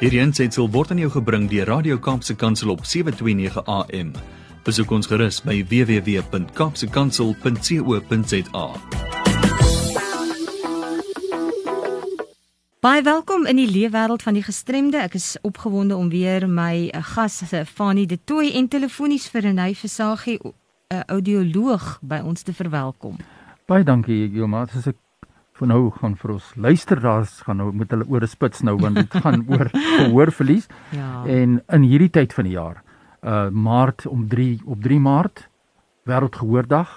Hierdie aanseit word aan jou gebring deur Radio Kaapse Kansel op 7:29 AM. Besoek ons gerus by www.kapsekansel.co.za. Baie welkom in die leefwêreld van die gestremde. Ek is opgewonde om weer my eh, gas Fanie De Tooy en telefonies vir Renay Versagie 'n audioloog by ons te verwelkom. Baie dankie Joma. Dit is 'n vir nou gaan vir ons luisteraars gaan nou met hulle ore spits nou want dit gaan oor gehoorverlies. Ja. En in hierdie tyd van die jaar, uh Maart om 3 op 3 Maart wêreldgehoordag,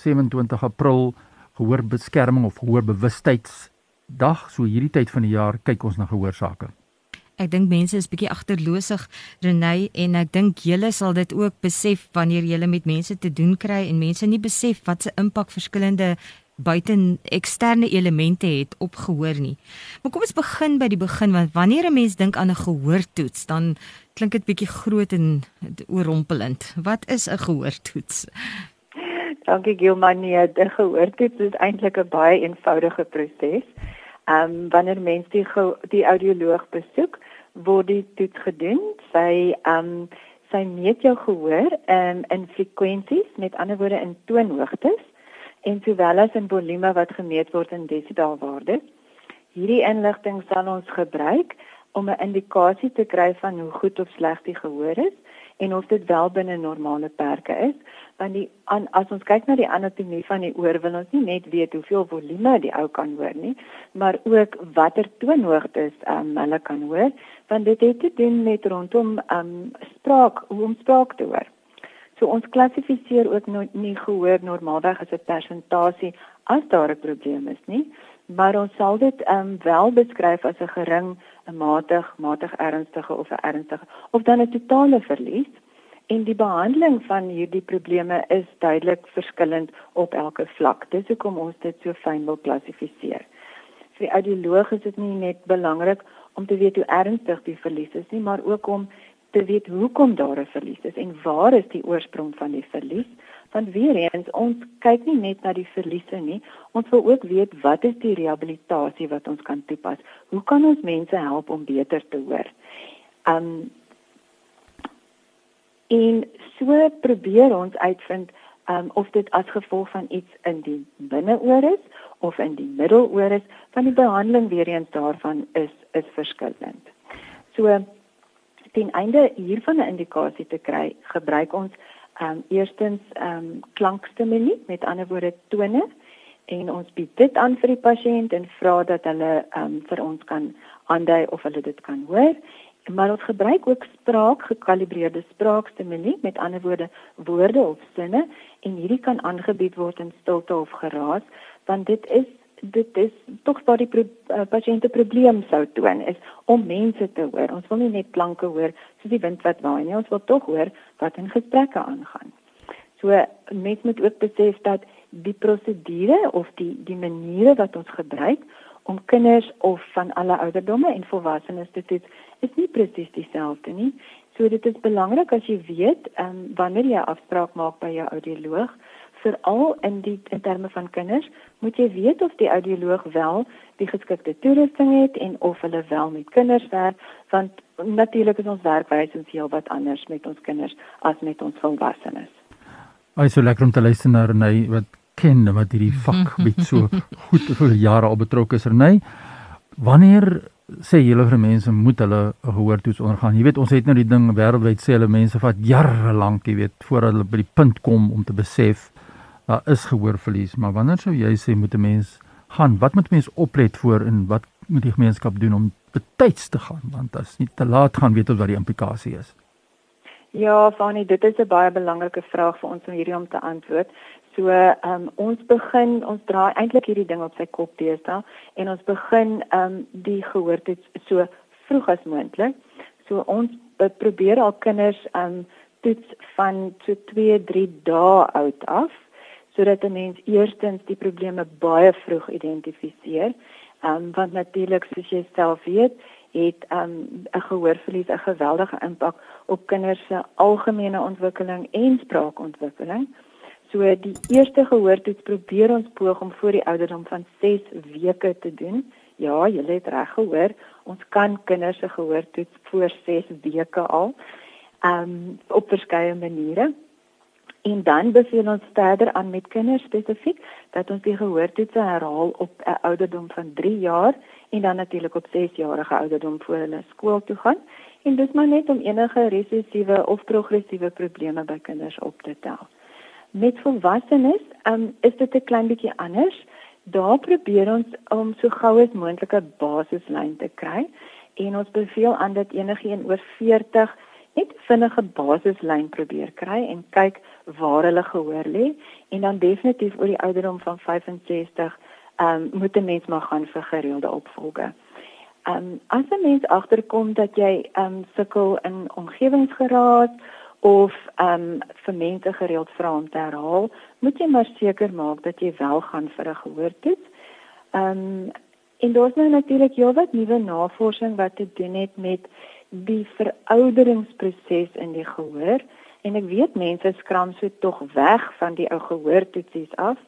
27 April gehoorbeskerming of gehoorbewustheidsdag. So hierdie tyd van die jaar kyk ons na gehoorsake. Ek dink mense is bietjie agterloosig Renay en ek dink julle sal dit ook besef wanneer julle met mense te doen kry en mense nie besef wat se impak verskillende buiten eksterne elemente het op gehoor nie. Maar kom ons begin by die begin want wanneer 'n mens dink aan 'n gehoortoets, dan klink dit bietjie groot en oorrompelend. Wat is 'n gehoortoets? Dankie Gilman, nee, 'n gehoortoets is eintlik 'n baie eenvoudige proses. Ehm um, wanneer mens die die audioloog besoek, word die toets gedoen. Sy ehm um, sy meet jou gehoor um, in frekwensies, met ander woorde in toonhoogtes en sowel as in volume wat gemeet word in desibelwaarde. Hierdie inligting sal ons gebruik om 'n indikasie te kry van hoe goed of sleg die gehoor is en of dit wel binne normale perke is. Want die an, as ons kyk na die anatomie van die oor, wil ons nie net weet hoeveel volume die ou kan hoor nie, maar ook watter toonhoogtes um, hulle kan hoor, want dit het te doen met rondom um, spraak, hoe om spraak te hoor. So ons klassifiseer ook no nie gehoor normaalweg as 'n persentasie as daar 'n probleem is nie, maar ons sal dit ehm um, wel beskryf as 'n gering, 'n matig, matig ernstige of 'n ernstige of dan 'n totale verlies. En die behandeling van hierdie probleme is duidelik verskillend op elke vlak. Dis hoekom ons dit so fyn wil klassifiseer. Vir audioloog is dit nie net belangrik om te weet hoe ernstig die verlies is nie, maar ook om te weet hoekom daar 'n verlies is en waar is die oorsprong van die verlies? Want weer eens, ons kyk nie net na die verliese nie, ons wil ook weet wat is die rehabilitasie wat ons kan toepas? Hoe kan ons mense help om beter te hoor? Um en so probeer ons uitvind um of dit as gevolg van iets in die binneoor is of in die middeloor is, van die behandeling weer eens daarvan is is verskillend. So ten einde hiervan 'n indikasie te kry, gebruik ons ehm um, eerstens ehm um, klankstimule, met ander woorde tone en ons bied dit aan vir die pasiënt en vra dat hulle ehm um, vir ons kan aandui of hulle dit kan hoor. Maar ons gebruik ook spraak gekalibreerde spraakstimule, met ander woorde woorde of sinne en hierdie kan aangebied word in stilte of geraas, want dit is dit is tog waar die pro, uh, pasiënte probleem sou toon is om mense te hoor. Ons wil nie net klanke hoor soos die wind wat waai nie. Ons wil tog hoor wat in gesprekke aangaan. So mens moet ook besef dat die prosedure of die die maniere wat ons gebruik om kinders of van alle ouderdomme en volwassenes te toets is nie presies dieselfde nie. So dit is belangrik as jy weet, um, wanneer jy 'n afspraak maak by jou audioloog, veral in die in terme van kinders, moet jy weet of die audioloog wel die geskikte toerusting het en of hulle wel met kinders werk, want natuurlik is ons werkwyse heel wat anders met ons kinders as met ons volwassenes. Ai so lekker om te luister na Renay wat ken wat hierdie vak met so goed vir jare al betrokke is Renay. Wanneer sê julle vir mense moet hulle 'n gehoortoets ondergaan. Jy weet ons het nou die ding wêreldwyd sê hulle mense vat jare lank, jy weet, voordat hulle by die punt kom om te besef daar is gehoorverlies, maar wanneer sou jy sê moet 'n mens gaan? Wat moet mens oplet voor en wat moet die gemeenskap doen om betyds te gaan? Want as nie te laat gaan weet ons wat die implikasie is. Ja, Fani, dit is 'n baie belangrike vraag vir ons om hierdie om te antwoord. So, ehm um, ons begin ons draai eintlik hierdie ding op sy kop teesta en ons begin ehm um, die gehoortoets so vroeg as moontlik. So ons probeer al kinders ehm um, toets van so 2, 3 dae oud af sodat 'n mens eerstens die probleme baie vroeg identifiseer. Ehm um, want natuurlik soos jy self weet, het ehm um, 'n gehoorverlies 'n geweldige impak op kinders se algemene ontwikkeling en spraakontwikkeling. So die eerste gehoortoets probeer ons poog om voor die ouderdom van 6 weke te doen. Ja, jy het reg gehoor, Ons kan kinders se gehoor toets voor 6 weke al. Ehm um, op verskeie maniere. En dan beveel ons verder aan met kinders spesifiek dat ons die gehoortoetse herhaal op 'n ouderdom van 3 jaar en dan natuurlik op 6 jarige ouderdom voor hulle skool toe gaan. En dis maar net om enige resessiewe of progressiewe probleme by kinders op te tel. Met volwassenes um, is dit 'n klein bietjie anders. Daar probeer ons om so gou as moontlik 'n basislyn te kry en ons beveel aan dat enigeen oor 40 net vinnige basislyn probeer kry en kyk waar hulle gehoor lê en dan definitief oor die ouderdom van 65 ehm um, moet 'n mens maar gaan vir gereelde opvolge. Ehm um, as 'n mens agterkom dat jy ehm um, sukkel in omgewingsgeraad of ehm um, vir mense gereeld vra om te herhaal, moet jy maar seker maak dat jy wel gaan vir 'n gehoortoets. Ehm um, en daar's nou natuurlik heelwat nuwe navorsing wat te doen het met die verouderingsproses in die gehoor. En ek weet mense skram so tog weg van die ou gehoortoetsies af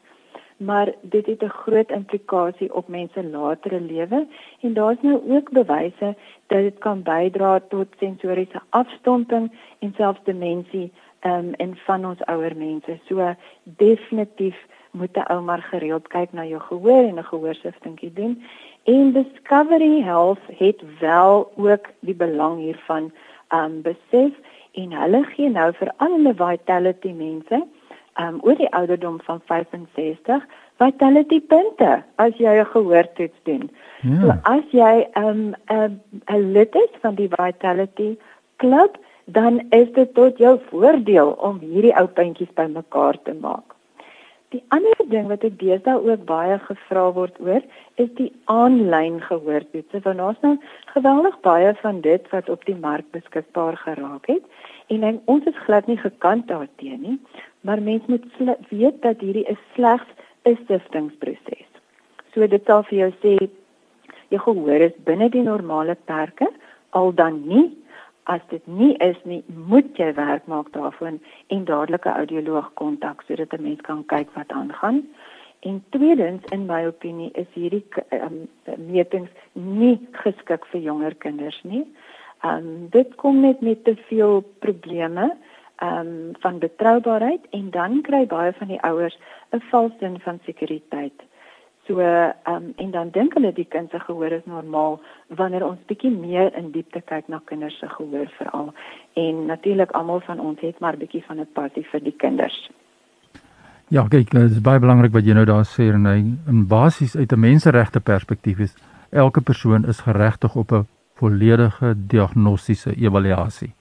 maar dit het 'n groot implikasie op mense latere lewe. En daar's nou ook bewyse dat dit kan bydra tot sensoriese afstomping en selfs demensie um, in van ons ouer mense. So definitief moet 'n ou maar gereeld kyk na jou gehoor en 'n gehoorsiftingkie doen En Discovery Health het wel ook die belang hiervan um besef en hulle gee nou vir al hulle vitality mense um oor die ouderdom van 65 vitality punte as jy 'n gehoortoets doen. Ja. So as jy um 'n lid is van die vitality klub, dan is dit tot jou voordeel om hierdie ou puntjies bymekaar te maak. Die ander ding wat ek deesdae ook baie gevra word oor, is die aanlyn gehoortoetse. Want ons nou geweldig baie van dit wat op die mark beskikbaar geraak het en en ons is glad nie gekant daarteenoor nie, maar mens moet weet dat hierdie is slegs 'n siftingproses. So dit sal vir jou sê jy gehoor is binne die normale perke, al dan nie As dit nie is nie, moet jy werk maak daarvan en dadelik 'n audioloog kontak sodat 'n mens kan kyk wat aangaan. En tweedens in my opinie is hierdie um, metings nie geskik vir jonger kinders nie. Um dit kom net met te veel probleme um van betroubaarheid en dan kry baie van die ouers 'n valse sin van sekuriteit. So ehm um, en dan dink hulle die kind se gehoor is normaal wanneer ons bietjie meer in diepte kyk na kinders se gehoor veral. En natuurlik almal van ons het maar bietjie van 'n passie vir die kinders. Ja, kyk, dit is baie belangrik wat jy nou daar sê en hy in basies uit 'n menseregte perspektief is elke persoon is geregtig op 'n volledige diagnostiese evaluasie.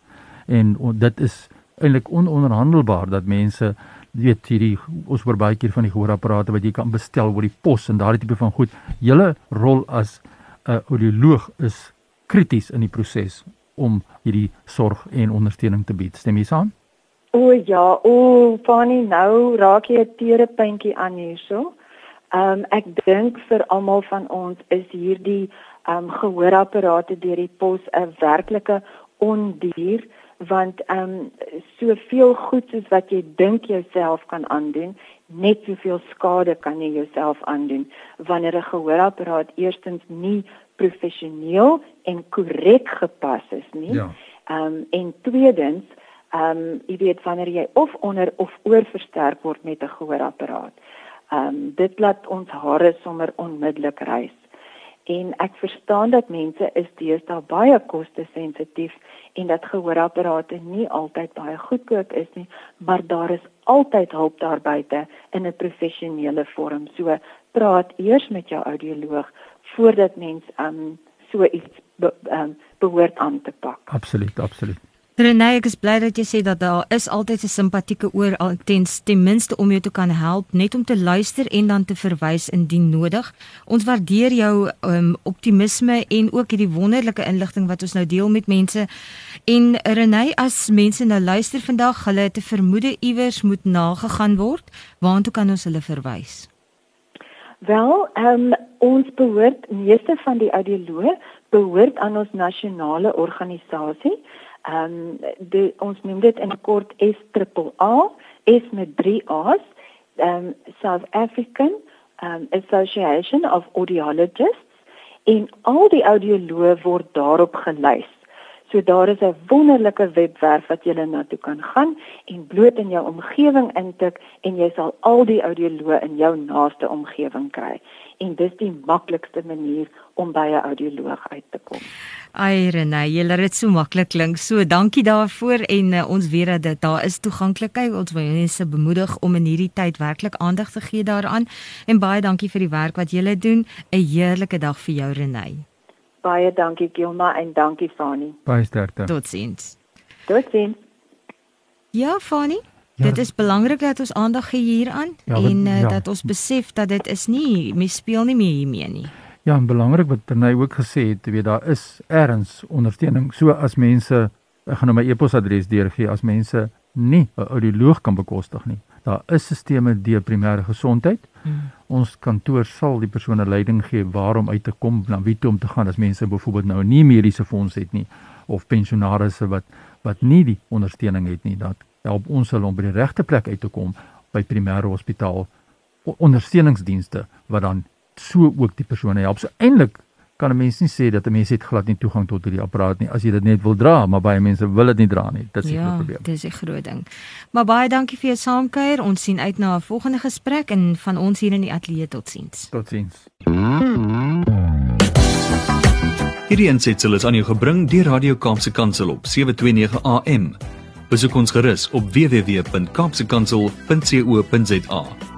En dit is eintlik ononderhandelbaar dat mense weet hierdie ons hoor baie keer van die gehoorapparate wat jy kan bestel oor die pos en daardie tipe van goed. Julle rol as 'n uh, audioloog is krities in die proses om hierdie sorg en ondersteuning te bied. Stem jy saam? O ja, o, Fanny, nou raak jy 'n tere puntjie aan hierso. Ehm um, ek dink vir almal van ons is hierdie ehm um, gehoorapparate deur die pos 'n werklike ondier want ehm um, soveel goed soos wat jy dink jouself kan aandoen, net soveel skade kan jy jouself aandoen wanneer 'n gehoorapparaat eerstens nie professioneel en korrek gepas is nie. Ja. Ehm um, en tweedens ehm um, jy weet wanneer jy of onder of oor versterk word met 'n gehoorapparaat. Ehm um, dit laat ons hare sommer onmiddellik rys en ek verstaan dat mense is deesdae baie kostesensitief en dat gehoorapparate nie altyd baie goedkoop is nie, maar daar is altyd hulp daar buite in 'n professionele vorm. So praat eers met jou audioloog voordat mens um so iets be, um, behoort aan te pak. Absoluut, absoluut. Renée, ek is bly dat jy sê dat daar is altyd 'n simpatieke oor ten, ten minste om jou te kan help, net om te luister en dan te verwys indien nodig. Ons waardeer jou um, optimisme en ook hierdie wonderlike inligting wat ons nou deel met mense. En Renée, as mense nou luister vandag, hulle 'n vermoede iewers moet nagegaan word, waartoe kan ons hulle verwys? Wel, um, ons behoort meeste van die audioloë behoort aan ons nasionale organisasie ehm um, ons noem dit in kort SAAA, S met 3 A's, ehm um, South African um, Association of Audiologists en al die audioloë word daarop gelys. So daar is 'n wonderlike webwerf wat jy na toe kan gaan en bloot in jou omgewing intik en jy sal al die audioloë in jou naaste omgewing kry. En dis die maklikste manier om by 'n audioloog uit te kom. Ai Renée, jy laat dit so maklik klink. So dankie daarvoor en uh, ons weet dat dit daar is toeganklikheid. Ons wil mense bemoedig om in hierdie tyd werklik aandag te gee daaraan. En baie dankie vir die werk wat julle doen. 'n Heerlike dag vir jou Renée. Baie dankie Gilma en dankie Fani. Baie sterkte. Totsiens. Totsiens. Ja, Fani. Ja, dit is belangrik dat ons aandag gee hieraan ja, en uh, ja. dat ons besef dat dit is nie mens speel nie meer hiermee nie. Ja, en belangrik wat Renay ook gesê het, jy weet daar is erns ondersteuning. So as mense ek gaan nou my e-posadres deurgee as mense nie 'n audioloog kan bekostig nie. Daar is sisteme deur primêre gesondheid. Hmm. Ons kantoor sal die persone leiding gee waarom uit te kom, na wie toe om te gaan as mense byvoorbeeld nou nie mediese fonds het nie of pensionaarsse wat wat nie die ondersteuning het nie. Dat help ons hulle om by die regte plek uit te kom by primêre hospitaal ondersteuningsdienste wat dan so ook die persone help. So eintlik kan 'n mens nie sê dat 'n mens het glad nie toegang tot hierdie apparaat nie as jy dit net wil dra, maar baie mense wil dit nie dra nie. Dit is die ja, probleem. Dis 'n groot ding. Maar baie dankie vir jou saamkuier. Ons sien uit na 'n volgende gesprek en van ons hier in die ateljee totsiens. Totsiens. Hierdie ensitsel is aan jou gebring deur Radio Kaapse Kansel op 729 AM. Besoek ons gerus op www.kaapsekansel.co.za.